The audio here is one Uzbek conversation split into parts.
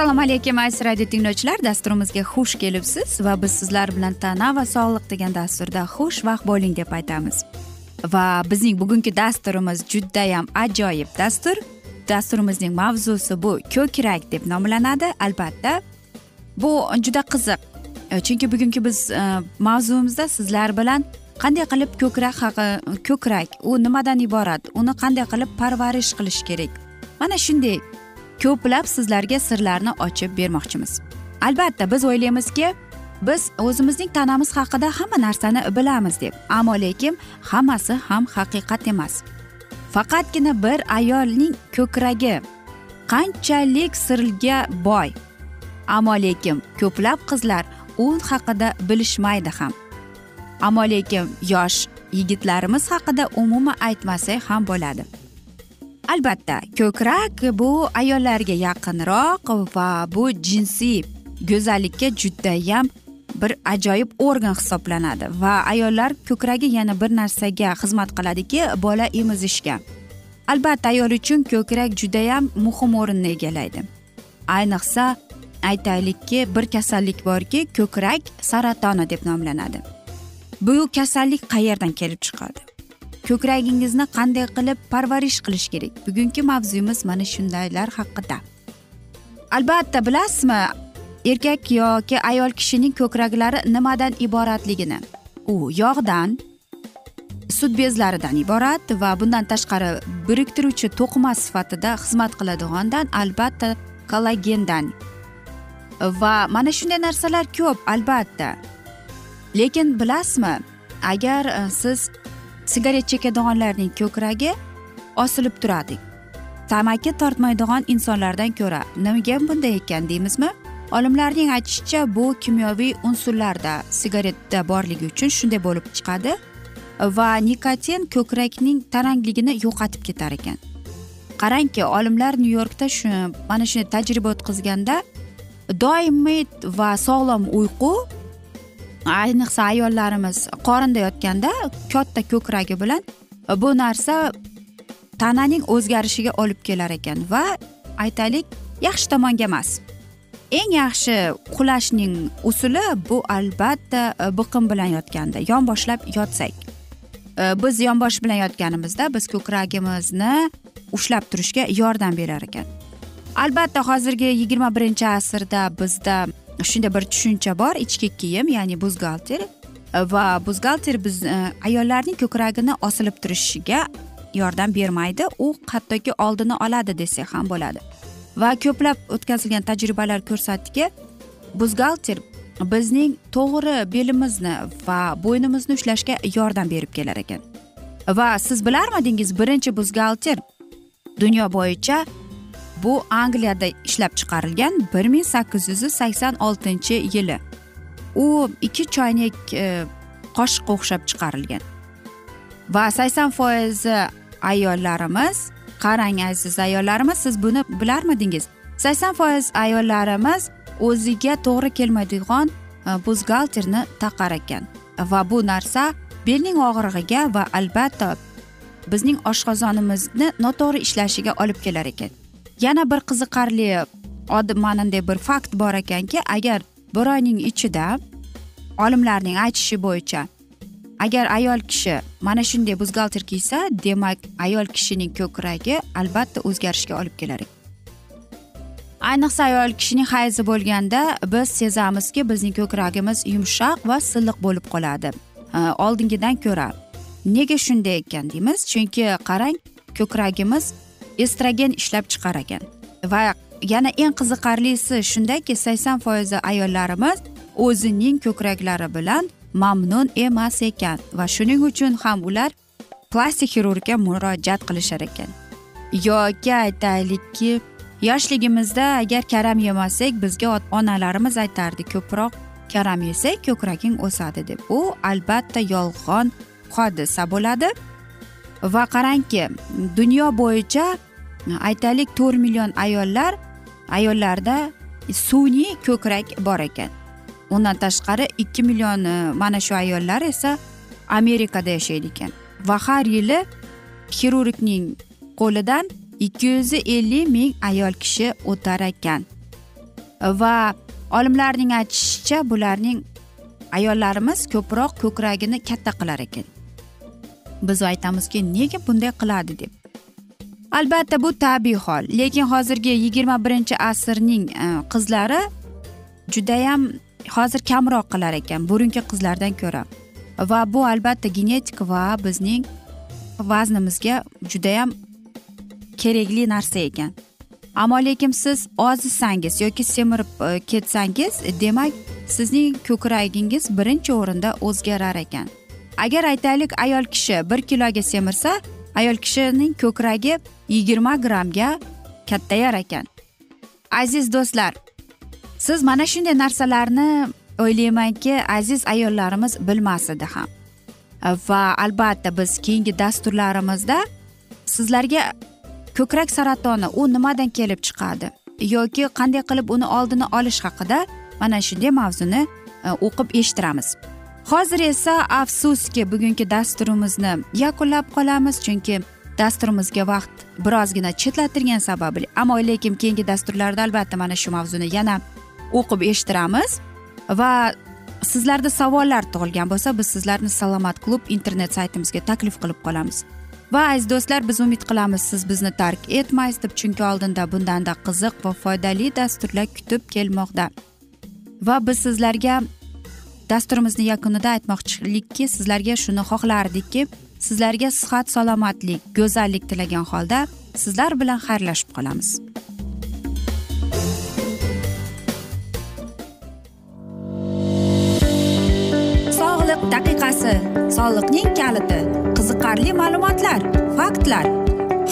assalomu alaykum aziz radio tinglovchilar. Dasturimizga xush kelibsiz va biz sizlar bilan tana va sog'liq degan dasturda xushvaqt bo'ling deb aytamiz. Va bizning bugungi dasturimiz judayam ajoyib dastur. Dasturimizning mavzusi bu ko'krak deb nomlanadi. Albatta bu juda qiziq. E, chunki bugungi biz e, sizlar bilan qanday qilib ko'krak haqi ko'krak u nimadan iborat uni qanday qilib parvarish qilish kerak? Mana shunday ko'plab sizlarga sirlarni ochib bermoqchimiz. Albatta biz o'ylaymizki biz o'zimizning tanamiz haqida hamma narsani bilamiz deb ammo lekin hammasi ham haqiqat emas. Faqatgina bir ayolning ko'kragi qanchalik sirga boy. Ammo lekin ko'plab qizlar u haqida bilishmaydi ham. Ammo lekin yosh yigitlarimiz haqida umuman aytmasak ham bo'ladi. Albatta ko'krak bu ayollarga yaqinroq va bu jinsiy go'zallikka judayam bir ajoyib organ hisoblanadi va ayollar ko'kragi yana bir narsaga xizmat qiladiki bola emizishga albatta ayol uchun ko'krak judayam muhim o'rinni egallaydi. Ayniqsa aytaylikki bir kasallik borki ko'krak saratoni deb nomlanadi. Bu kasallik qayerdan kelib chiqadi? Ko'kragingizni qanday qilib parvarish qilish kerak? Bugungi mavzuyimiz mana shundaylar haqida. Albatta bilasizmi erkak yoki ayol kishining ko'kraklari nimadan iboratligini? U yog'dan sut bezlaridan iborat va bundan tashqari biriktiruvchi to'qima sifatida xizmat qiladigandan albatta kollagendan va mana shunday narsalar ko'p albatta. Lekin bilasizmi agar e, siz sigaret chekadiganlarning ko'kragi osilib turadi tamaki tortmaydigan insonlardan ko'ra nimaga bunday ekan deymizmi? Olimlarning aytishicha bu kimyoviy unsurlarda sigaretda borligi uchun shunday bo'lib chiqadi va nikotin ko'krakning tarangligini yo'qotib ketar ekan. Qarangki olimlar nyu yorkda shu mana shunday tajriba o'tkazganda doimiy va sog'lom uyqu ayniqsa ayollarimiz qorinda yotganda katta ko'kragi bilan bu narsa tananing o'zgarishiga olib kelar ekan va aytaylik yaxshi tomonga emas. Eng yaxshi uxlashning usuli bu albatta e, biqim bilan yotganda yonboshlab yotsak. E, biz yonbosh bilan yotganimizda biz ko'kragimizni ushlab turishga yordam berar ekan. Albatta hozirgi yigirma birinchi asrda bizda shunday bir tushuncha bor. Ichki kiyim ya'ni buzgalter va buzgalter biz e, ayollarning ko'kragini osilib turishiga yordam bermaydi. U hattoki oldini oladi desak ham bo'ladi. Va ko'plab o'tkazilgan tajribalar ko'rsatdiki buzgalter bizning to'g'ri belimizni va bo'ynimizni ushlashga yordam berib kelar ekan. Va siz bilarmidingiz birinchi buzgalter dunyo bo'yicha bu angliyada ishlab chiqarilgan bir ming sakkiz yuz sakson oltinchi yili. U ikki choynak e, qoshiqqa o'xshab chiqarilgan. Va sakson foizi ayollarimiz qarang aziz ayollarimiz siz buni bilarmidingiz? Sakson foiz ayollarimiz o'ziga to'g'ri kelmaydigan e, buzgalterni taqar ekan. Va bu narsa belning og'rig'iga va albatta bizning oshqozonimizni noto'g'ri ishlashiga olib kelar ekan. Yana bir qiziqarli mananday bir fakt bor ekanki agar bir oyning ichida olimlarning aytishi bo'yicha agar ayol kishi mana shunday buzgalter kiysa demak ayol kishining ko'kragi albatta o'zgarishga olib kelar ayniqsa ayol kishining hayzi bo'lganda biz sezamizki bizning ko'kragimiz yumshoq va silliq bo'lib qoladi. Oldingidan ko'ra nega shunday ekan deymiz? Chunki qarang ko'kragimiz estrogen ishlab chiqar ekan. Va yana eng qiziqarlisi shundaki sakson foizi ayollarimiz o'zining ko'kraklari bilan mamnun emas ekan va shuning uchun ham ular plastik xirurgga murojaat qilishar ekan. Yoki aytaylikki yoshligimizda agar karam yemasak bizga onalarimiz aytardi ko'proq karam yesak ko'kraging o'sadi deb. Bu albatta yolg'on hodisa bo'ladi. Va qarangki dunyo bo'yicha aytaylik to'rt million ayollar ayollarda sun'iy ko'krak bor ekan. Undan tashqari ikki million e, mana shu ayollar esa amerikada yashaydi ekan. Va har yili xirurgning qo'lidan ikki yuz ellik ming ayol kishi o'tar ekan. Va olimlarning aytishicha bularning ayollarimiz ko'proq ko'kragini katta qilar ekan. Biz aytamizki nega bunday qiladi deb. Albatta bu tabiiy hol. Lekin hozirgi yigirma birinchi asrning e, qizlari judayam hozir kamroq qilar ekan burungi qizlardan ko'ra. Va bu albatta genetik va bizning vaznimizga judayam kerakli narsa ekan. Ammo lekin siz ozsangiz yoki semirib e, ketsangiz demak sizning ko'kragingiz birinchi o'rinda o'zgarar ekan. Agar aytaylik ayol kishi bir kiloga semirsa ayol kishining ko'kragi yigirma grammga kattayar ekan. Aziz do'stlar siz mana shunday narsalarni o'ylaymanki aziz ayollarimiz bilmas edi ham. Va albatta biz keyingi dasturlarimizda sizlarga ko'krak saratoni u nimadan kelib chiqadi yoki qanday qilib uni oldini olish haqida mana shunday mavzuni e, o'qib eshittiramiz. Hozir esa afsuski bugungi dasturimizni yakunlab qolamiz chunki dasturimizga vaqt birozgina chetlatilgani sababli ammo lekin keyingi dasturlarda albatta mana shu mavzuni yana o'qib eshittiramiz. Va sizlarda savollar tug'ilgan bo'lsa biz sizlarni salomat klub internet saytimizga taklif qilib qolamiz. Va aziz do'stlar biz umid qilamiz siz bizni tark etmaysiz deb chunki oldinda bundanda qiziq va foydali dasturlar kutib kelmoqda. Va biz sizlarga dasturimizni yakunida aytmoqchilikki sizlarga shuni xohlardikki sizlarga sihat salomatlik go'zallik tilagan holda sizlar bilan xayrlashib qolamiz. Sog'liq daqiqasi soliqning kaliti qiziqarli ma'lumotlar faktlar.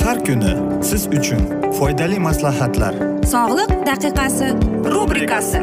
Har kuni siz uchun foydali maslahatlar. Sog'liq daqiqasi rubrikasi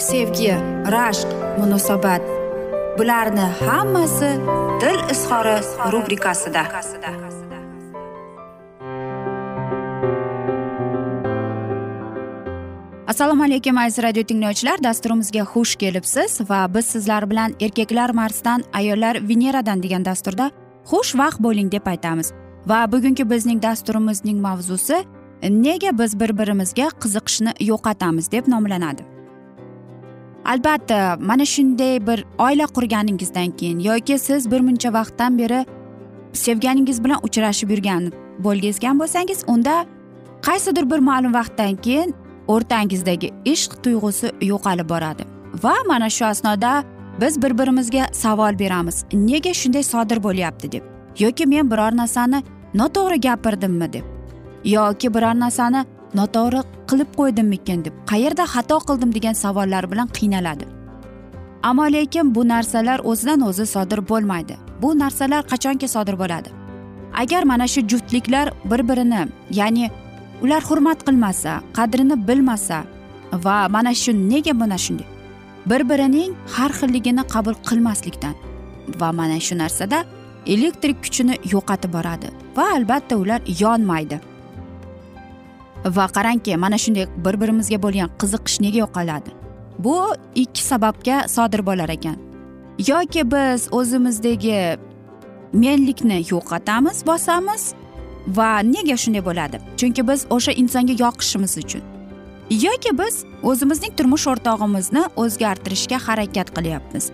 sevgi rashq munosabat. Bularni hammasi dil izhori rubrikasida. Assalomu alaykum aziz radio tinglovchilar. Dasturimizga xush kelibsiz va biz sizlar bilan erkaklar marsdan ayollar veneradan degan dasturda xushvaqt bo'ling deb aytamiz. Va bugungi bizning dasturimizning mavzusi nega biz bir birimizga qiziqishni yo'qotamiz deb nomlanadi. Albatta mana shunday bir oila qurganingizdan keyin yoki siz bir muncha vaqtdan beri sevganingiz bilan uchrashib yurgan bo'lgan bo'lsangiz unda qaysidir bir ma'lum vaqtdan keyin o'rtangizdagi ishq tuyg'usi yo'qolib boradi. Va mana shu asnoda biz bir birimizga savol beramiz. Nega shunday sodir bo'lyapti deb? Yoki men biror narsani noto'g'ri gapirdimmi deb? Yoki biror narsani noto'g'ri qilib qo'ydimmikin deb qayerda xato qildim degan savollar bilan qiynaladi. Ammo lekin bu narsalar o'zidan o'zi sodir bo'lmaydi. Bu narsalar qachonki sodir bo'ladi? Agar mana shu juftliklar bir birini ya'ni ular hurmat qilmasa qadrini bilmasa va mana shu nega mana shunday? Bir birining har xilligini qabul qilmaslikdan va mana shu narsada elektrik kuchini yo'qotib boradi va albatta ular yonmaydi. Va qarangki mana shunday bir birimizga bo'lgan qiziqish nega yo'qoladi bu ikki sababga sodir bo'lar ekan. Yoki biz o'zimizdagi menlikni yo'qotamiz bosamiz va nega shunday bo'ladi? Chunki biz o'sha insonga yoqishimiz uchun. Yoki biz o'zimizning turmush o'rtog'imizni o'zgartirishga harakat qilyapmiz.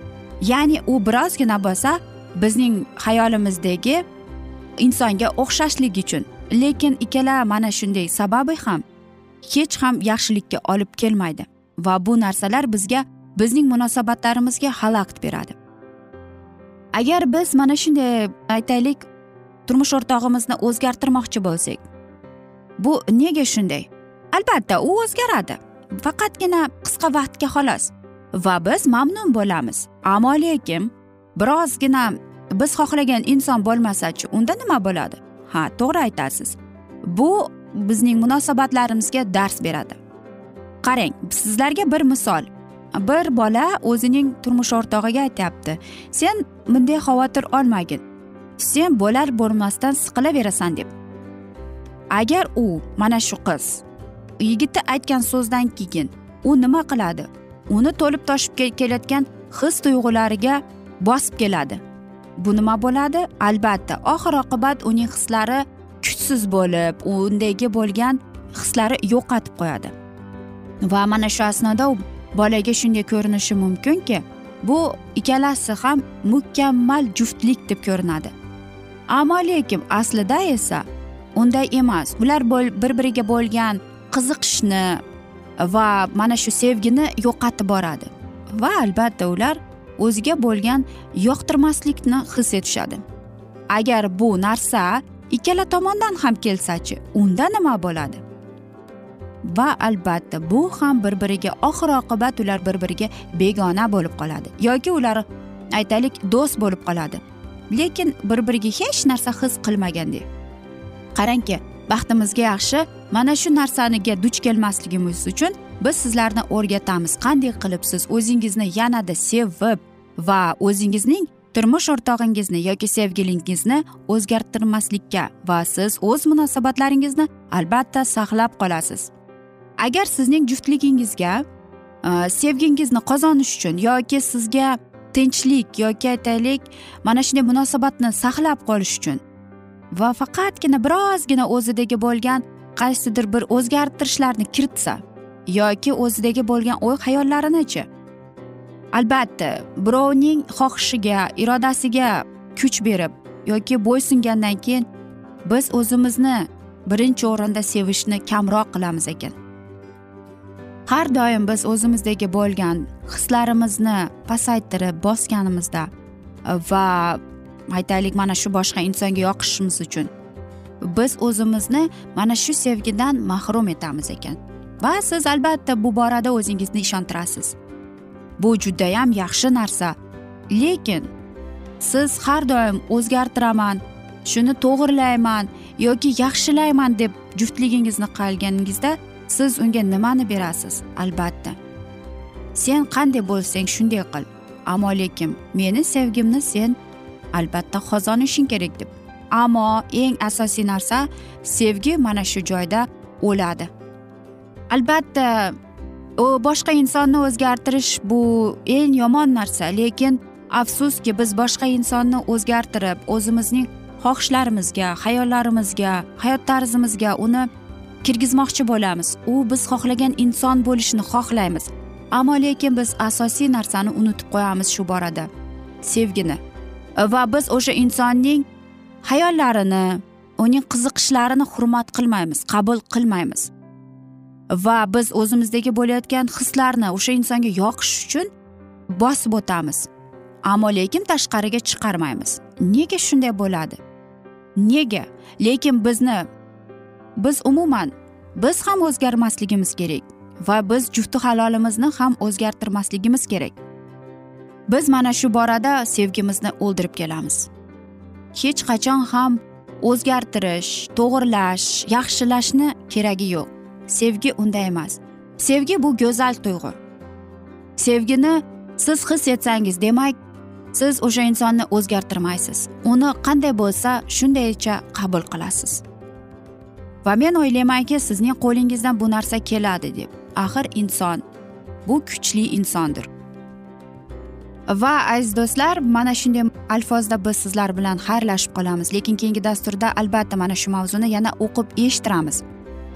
Ya'ni u birozgina bo'lsa bizning xayolimizdagi insonga o'xshashlik uchun. Lekin ikkala mana shunday sababi ham hech ham yaxshilikka olib kelmaydi va bu narsalar bizga bizning munosabatlarimizga xalaqit beradi. Agar biz mana shunday aytaylik turmush o'rtog'imizni o'zgartirmoqchi bo'lsak bu nega shunday? Albatta u o'zgaradi. Faqatgina qisqa vaqtga xolos. Va biz mamnun bo'lamiz. Ammo lekin birozgina biz xohlagan inson bo'lmasachi unda nima bo'ladi? Ha to'g'ri aytasiz. Bu bizning munosabatlarimizga dars beradi. Qarang sizlarga bir misol. Bir bola o'zining turmush o'rtog'iga aytyapti. Sen bunday xavotir olmagin. Sen bo'lar bo'lmasdan siqilaverasan deb. Agar u mana shu qiz yigitni aytgan so'zdan keyin u nima qiladi? Uni to'lib toshib kelayotgan his tuyg'ulariga bosib keladi. Bu nima bo'ladi? Albatta oxir oqibat uning hislari kuchsiz bo'lib undagi bo'lgan hislari yo'qotib qo'yadi. Va mana shu asnoda u bolaga shunday ko'rinishi mumkinki bu ikkalasi ham mukammal juftlik deb ko'rinadi. Ammo lekin aslida esa unday emas. Ular bir biriga bo'lgan qiziqishni va mana shu sevgini yo'qotib boradi. Va albatta ular o'ziga bo'lgan yoqtirmaslikni his etishadi. Agar bu narsa ikkala tomondan ham kelsachi unda nima bo'ladi? Va albatta bu ham bir biriga oxir oqibat ular bir biriga begona bo'lib qoladi yoki ular aytaylik do'st bo'lib qoladi. Lekin bir biriga hech narsa his qilmagandek. Qarangki baxtimizga yaxshi mana shu narsaniga duch kelmasligimiz uchun biz sizlarni o'rgatamiz. Qanday qilib siz o'zingizni yanada sevib va o'zingizning turmush o'rtog'ingizni yoki sevgilingizni o'zgartirmaslikka va siz o'z munosabatlaringizni albatta saqlab qolasiz. Agar sizning juftligingizga e, sevgingizni qozonish uchun yoki sizga tinchlik yoki aytaylik mana shunday munosabatni saqlab qolish uchun va faqatgina birozgina o'zidagi bo'lgan qaysidir bir o'zgartirishlarni kiritsa yoki o'zidagi bo'lgan o'y xayollarinechi albatta birovning xohishiga irodasiga kuch berib yoki bo'ysungandan keyin biz o'zimizni birinchi o'rinda sevishni kamroq qilamiz ekan. Har doim biz o'zimizdagi bo'lgan hislarimizni pasaytirib bosganimizda va aytaylik mana shu boshqa insonga yoqishimiz uchun biz o'zimizni mana shu sevgidan mahrum etamiz ekan. Va siz albatta bu borada o'zingizni ishontirasiz. Bu judayam yaxshi narsa. Lekin siz har doim o'zgartiraman shuni to'g'irlayman yoki yaxshilayman deb juftligingizni qilganingizda siz unga nimani berasiz? Albatta. Sen qanday bo'lsang shunday qil. Ammo lekin meni sevgimni sen albatta qozonishing kerak deb. Ammo eng asosiy narsa sevgi mana shu joyda o'ladi. Albatta u boshqa insonni o'zgartirish bu eng yomon narsa lekin afsuski biz boshqa insonni o'zgartirib o'zimizning xohishlarimizga hayollarimizga hayot tarzimizga uni kirgizmoqchi bo'lamiz. U biz xohlagan inson bo'lishini xohlaymiz. Ammo lekin biz asosiy narsani unutib qo'yamiz shu borada sevgini. Va biz o'sha insonning hayollarini uning qiziqishlarini hurmat qilmaymiz qabul qilmaymiz. Va biz o'zimizdagi bo'layotgan hislarni o'sha insonga yoqish uchun bosib o'tamiz. Ammo lekin tashqariga chiqarmaymiz. Nega shunday bo'ladi? Nega? Lekin bizni biz umuman biz ham o'zgarmasligimiz kerak va biz jufti halolimizni ham o'zgartirmasligimiz kerak. Biz mana shu borada sevgimizni o'ldirib kelamiz. Hech qachon ham o'zgartirish to'g'irlash yaxshilashni keragi yo'q. Sevgi unday emas. Sevgi bu go'zal tuyg'u. Sevgini siz his etsangiz demak siz o'sha insonni o'zgartirmaysiz. Uni qanday bo'lsa shundaycha qabul qilasiz. Va men o'ylaymanki sizning qo'lingizdan bu narsa keladi deb. Axir inson bu kuchli insondir. Va aziz do'stlar mana shunday alfozda biz sizlar bilan xayrlashib qolamiz. Lekin keyingi dasturda albatta mana shu mavzuni yana o'qib eshittiramiz.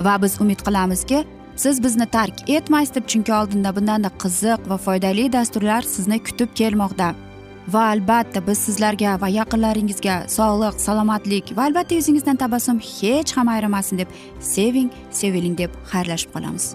Va biz umid qilamizki siz bizni tark etmaysiz deb chunki oldinda bundanda qiziq va foydali dasturlar sizni kutib kelmoqda. Va albatta biz sizlarga va yaqinlaringizga sog'lik salomatlik va albatta yuzingizdan tabassum hech ham ayrimasin deb seving seviling deb xayrlashib qolamiz.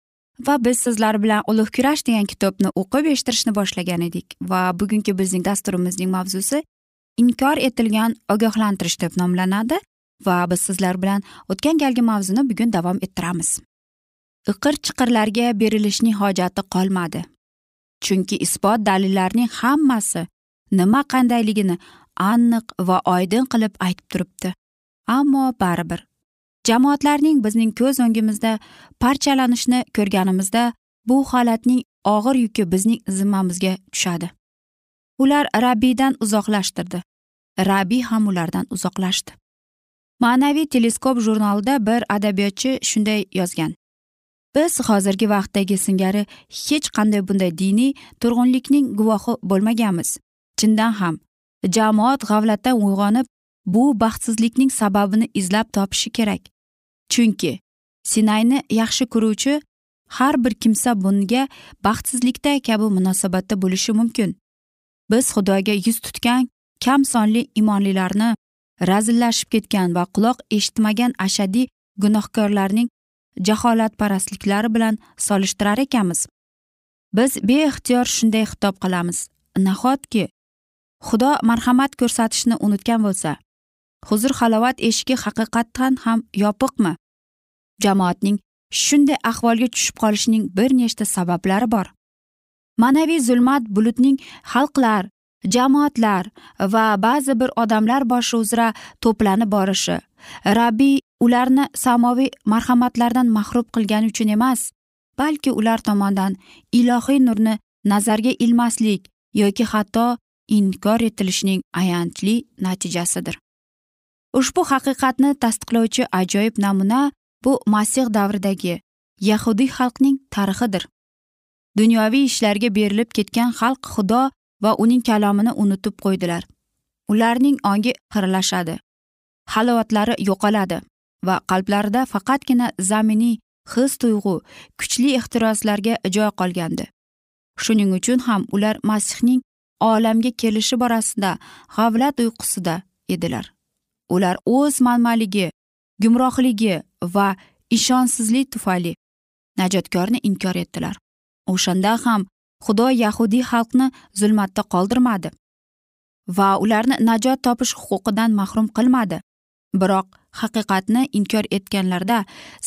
Va biz sizlar bilan ulug' kurash degan kitobni o'qib eshittirishni boshlagan edik. Va bugungi bizning dasturimizning mavzusi inkor etilgan ogohlantirish deb nomlanadi va biz sizlar bilan o'tgan galgi mavzuni bugun davom ettiramiz. Iqir chiqirlarga berilishning hojati qolmadi. Chunki isbot dalillarning hammasi nima qandayligini aniq va oydin qilib aytib turibdi. Ammo baribir jamoatlarning bizning ko'z o'ngimizda parchalanishni ko'rganimizda bu holatning og'ir yuki bizning zimmamizga tushadi. Ular rabbiydan uzoqlashtirdi. Rabbiy ham ulardan uzoqlashdi. Ma'naviy teleskop jurnalida bir adabiyotchi shunday yozgan. Biz hozirgi vaqtdagi singari hech qanday bunday diniy turg'unlikning guvohi bo'lmaganmiz. Chindan ham jamoat g'aflatdan uyg'onib bu baxtsizlikning sababini izlab topishi kerak. Chunki sinayni yaxshi ko'ruvchi har bir kimsa bunga baxtsizlikda kabi munosabatda bo'lishi mumkin. Biz xudoga yuz tutgan kam sonli imonlilarni razillashib ketgan va quloq eshitmagan ashaddiy gunohkorlarning jaholatparastliklari bilan solishtirar ekanmiz. Biz beixtiyor shunday xitob qilamiz. Nahotki xudo marhamat ko'rsatishni unutgan bo'lsa huzur halovat eshigi haqiqatdan ham yopiqmi? Jamoatning shunday ahvolga tushib qolishining bir nechta sabablari bor. Ma'naviy zulmat bulutning xalqlar jamoatlar va ba'zi bir odamlar boshi uzra to'planib borishi rabbiy ularni samoviy marhamatlardan mahrum qilgani uchun emas balki ular tomonidan ilohiy nurni nazarga ilmaslik yoki hatto inkor etilishining ayanchli natijasidir. Ushbu haqiqatni tasdiqlovchi ajoyib namuna bu masih davridagi yahudiy xalqning tarixidir. Dunyoviy ishlarga berilib ketgan xalq xudo va uning kalomini unutib qo'ydilar. Ularning ongi xiralashadi halovatlari yo'qoladi va qalblarida faqatgina zaminiy his tuyg'u kuchli ehtiroslarga joy qolgandi. Shuning uchun ham ular masihning olamga kelishi borasida g'avlat uyqusida edilar. Ular o'z manmanligi gumrohligi va ishonchsizlik tufayli najotkorni inkor etdilar. O'shanda ham xudo yahudiy xalqni zulmatda qoldirmadi va ularni najot topish huquqidan mahrum qilmadi. Biroq haqiqatni inkor etganlarda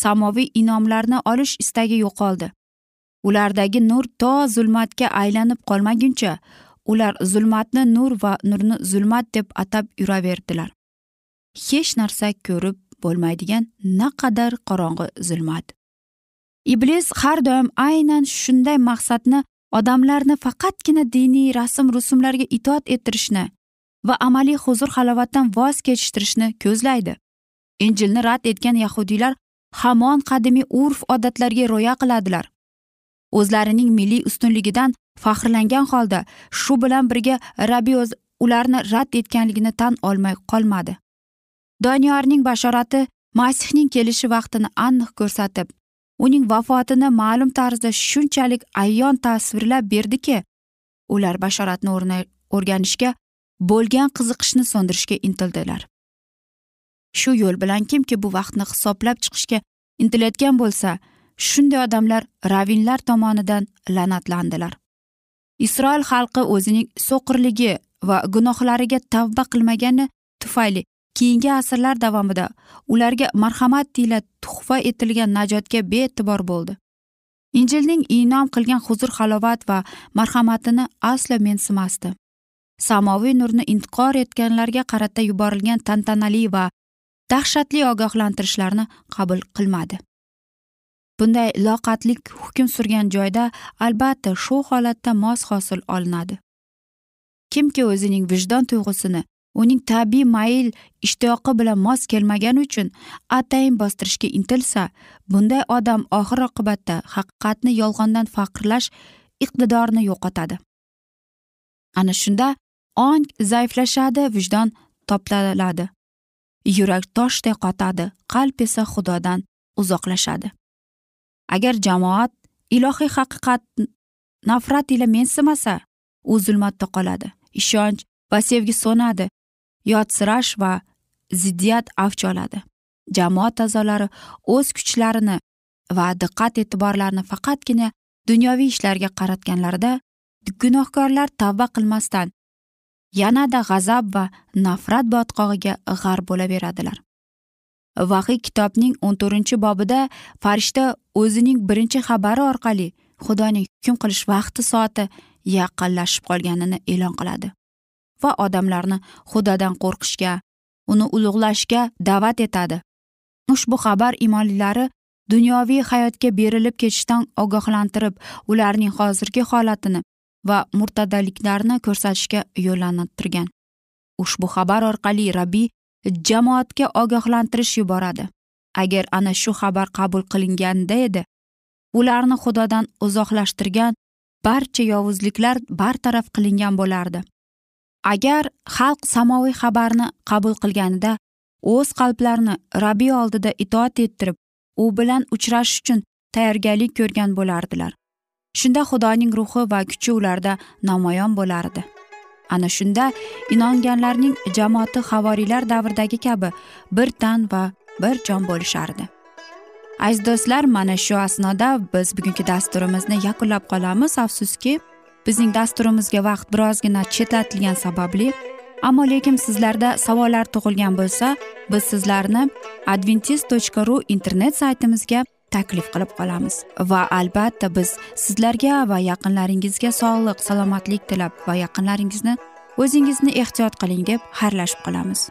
samoviy inomlarni olish istagi yo'qoldi. Ulardagi nur to zulmatga aylanib qolmaguncha ular zulmatni nur va nurni zulmat deb atab yuraverdilar. Hech narsa ko'rib bo'lmaydigan naqadar qorong'i zulmat. Iblis har doim aynan shunday maqsadni odamlarni faqatgina diniy rasm rusumlarga itoat ettirishni va amaliy huzur halovatdan voz kechishtirishni ko'zlaydi. Injilni rad etgan yahudiylar hamon qadimiy urf odatlarga rioya qiladilar. O'zlarining milliy ustunligidan faxrlangan holda shu bilan birga rabioz ularni rad etganligini tan olmay qolmadi. Doniyorning bashorati masihning kelishi vaqtini aniq ko'rsatib uning vafotini ma'lum tarzda shunchalik ayon tasvirlab berdiki ular bashoratni o'rganishga bo'lgan qiziqishni so'ndirishga intildilar. Shu yo'l bilan kimki bu vaqtni hisoblab chiqishga intilayotgan bo'lsa shunday odamlar ravinlar tomonidan la'natlandilar. Isroil xalqi o'zining so'qirligi va gunohlariga tavba qilmagani tufayli keyingi asrlar davomida ularga marhamat tila tuhfa etilgan najotga bee'tibor bo'ldi. Injilning inom qilgan huzur halovat va marhamatini aslo mensimasdi. Samoviy nurni intiqor etganlarga qarata yuborilgan tantanali va dahshatli ogohlantirishlarni qabul qilmadi. Bunday loqatlik hukm surgan joyda albatta shu holatda mos hosil olinadi. Kimki o'zining vijdon tuyg'usini uning tabiiy mayl ishtiyoqi bilan mos kelmagani uchun atayin bostirishga intilsa bunday odam oxir oqibatda haqiqatni yolg'ondan faqrlash iqtidorini yo'qotadi. Ana shunda ong zaiflashadi vijdon toptaladi yurak toshday qotadi qalb esa xudodan uzoqlashadi. Agar jamoat ilohiy haqiqat nafrat ila mensimasa u zulmatda qoladi. Ishonch va sevgi so'nadi. Yotsirash va ziddiyat avj oladi. Jamoat a'zolari o'z kuchlarini va diqqat e'tiborlarini faqatgina dunyoviy ishlarga qaratganlarida gunohkorlar tavba qilmasdan yanada g'azab va nafrat botqog'iga g'arq bo'laveradilar. Vahiy kitobning o'n to'rtinchi bobida farishta o'zining birinchi xabari orqali xudoning hukm qilish vaqti soati yaqinlashib qolganini e'lon qiladi. Va odamlarni xudodan qo'rqishga uni ulug'lashga da'vat etadi. Ushbu xabar imonlilari dunyoviy hayotga berilib ketishdan ogohlantirib ularning hozirgi holatini va murtadaliklarni ko'rsatishga yo'llantirgan. Ushbu xabar orqali rabbiy jamoatga ogohlantirish yuboradi. Agar ana shu xabar qabul qilinganda edi ularni xudodan uzoqlashtirgan barcha yovuzliklar bartaraf qilingan bo'lardi. Agar xalq samoviy xabarni qabul qilganida o'z qalblarini rabbiy oldida itoat ettirib u bilan uchrashish uchun tayyorgarlik ko'rgan bo'lardilar. Shunda xudoning ruhi va kuchi ularda namoyon bo'lardi. Ana shunda inonganlarning jamoati havoriylar davridagi kabi bir tan va bir jon bo'lishardi. Aziz do'stlar mana shu asnoda biz bugungi dasturimizni yakunlab qolamiz. Afsuski bizning dasturimizga vaqt birozgina chetlatilgani sababli ammo lekin sizlarda savollar tug'ilgan bo'lsa biz sizlarni adventis tochka ru internet saytimizga taklif qilib qolamiz. Va albatta biz sizlarga va yaqinlaringizga sog'lik salomatlik tilab va yaqinlaringizni o'zingizni ehtiyot qiling deb xayrlashib qolamiz.